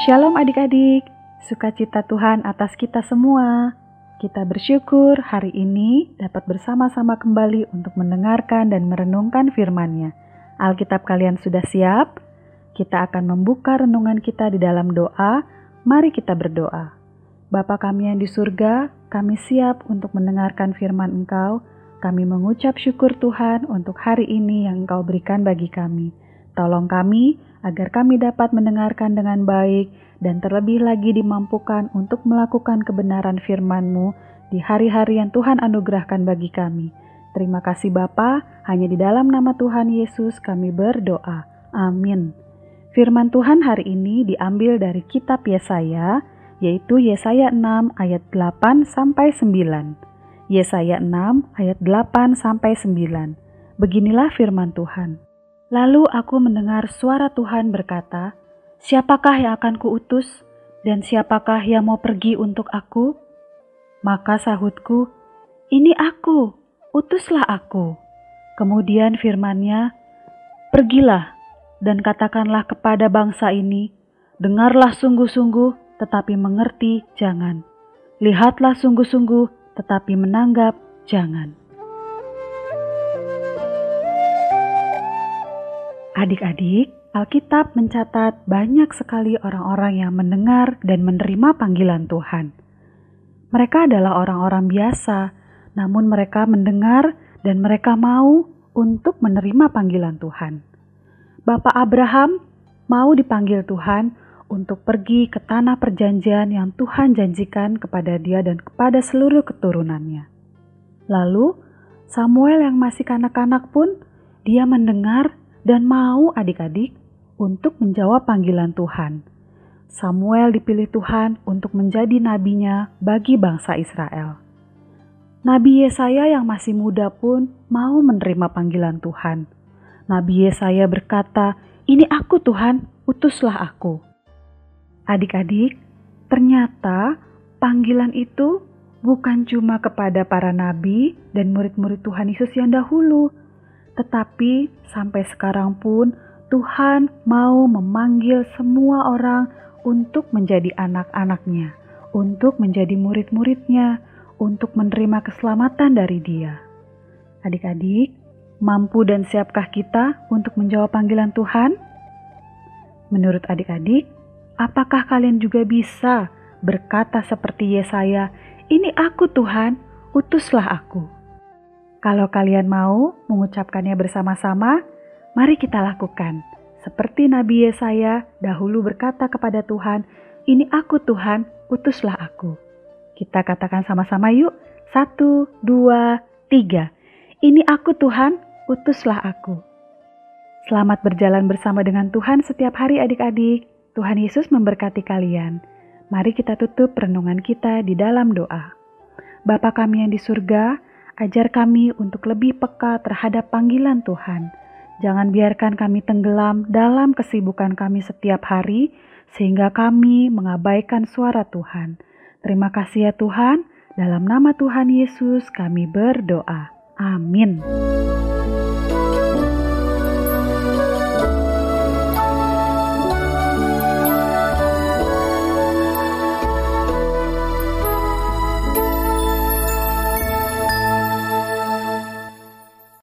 Shalom adik-adik, sukacita Tuhan atas kita semua. Kita bersyukur hari ini dapat bersama-sama kembali untuk mendengarkan dan merenungkan firman-Nya. Alkitab kalian sudah siap? Kita akan membuka renungan kita di dalam doa. Mari kita berdoa. Bapa kami yang di surga, kami siap untuk mendengarkan firman Engkau. Kami mengucap syukur Tuhan untuk hari ini yang Engkau berikan bagi kami. Tolong kami agar kami dapat mendengarkan dengan baik dan terlebih lagi dimampukan untuk melakukan kebenaran firman-Mu di hari-hari yang Tuhan anugerahkan bagi kami. Terima kasih Bapa, hanya di dalam nama Tuhan Yesus kami berdoa. Amin. Firman Tuhan hari ini diambil dari kitab Yesaya, yaitu Yesaya 6 ayat 8 sampai 9. Yesaya 6 ayat 8 sampai 9. Beginilah firman Tuhan. Lalu aku mendengar suara Tuhan berkata, Siapakah yang akan kuutus, dan siapakah yang mau pergi untuk aku? Maka sahutku, Ini aku, utuslah aku. Kemudian firmannya, Pergilah dan katakanlah kepada bangsa ini, Dengarlah sungguh-sungguh, tetapi mengerti jangan. Lihatlah sungguh-sungguh, tetapi menanggap jangan. Adik-adik, Alkitab mencatat banyak sekali orang-orang yang mendengar dan menerima panggilan Tuhan. Mereka adalah orang-orang biasa, namun mereka mendengar dan mereka mau untuk menerima panggilan Tuhan. Bapak Abraham mau dipanggil Tuhan untuk pergi ke tanah perjanjian yang Tuhan janjikan kepada dia dan kepada seluruh keturunannya. Lalu, Samuel yang masih kanak-kanak pun dia mendengar dan mau adik-adik untuk menjawab panggilan Tuhan. Samuel dipilih Tuhan untuk menjadi nabinya bagi bangsa Israel. Nabi Yesaya yang masih muda pun mau menerima panggilan Tuhan. Nabi Yesaya berkata, "Ini aku Tuhan, utuslah aku." Adik-adik, ternyata panggilan itu bukan cuma kepada para nabi dan murid-murid Tuhan Yesus yang dahulu, tetapi sampai sekarang pun Tuhan mau memanggil semua orang untuk menjadi anak-anaknya, untuk menjadi murid-muridnya, untuk menerima keselamatan dari dia. Adik-adik, mampu dan siapkah kita untuk menjawab panggilan Tuhan? Menurut adik-adik, apakah kalian juga bisa berkata seperti Yesaya, "Ini aku Tuhan, utuslah aku." Kalau kalian mau mengucapkannya bersama-sama, mari kita lakukan. Seperti Nabi Yesaya dahulu berkata kepada Tuhan, "Ini aku Tuhan, utuslah aku." Kita katakan sama-sama yuk. Satu, dua, tiga. Ini aku Tuhan, utuslah aku. Selamat berjalan bersama dengan Tuhan setiap hari adik-adik. Tuhan Yesus memberkati kalian. Mari kita tutup renungan kita di dalam doa. Bapa kami yang di surga, Ajar kami untuk lebih peka terhadap panggilan Tuhan. Jangan biarkan kami tenggelam dalam kesibukan kami setiap hari, sehingga kami mengabaikan suara Tuhan. Terima kasih ya Tuhan, dalam nama Tuhan Yesus kami berdoa. Amin.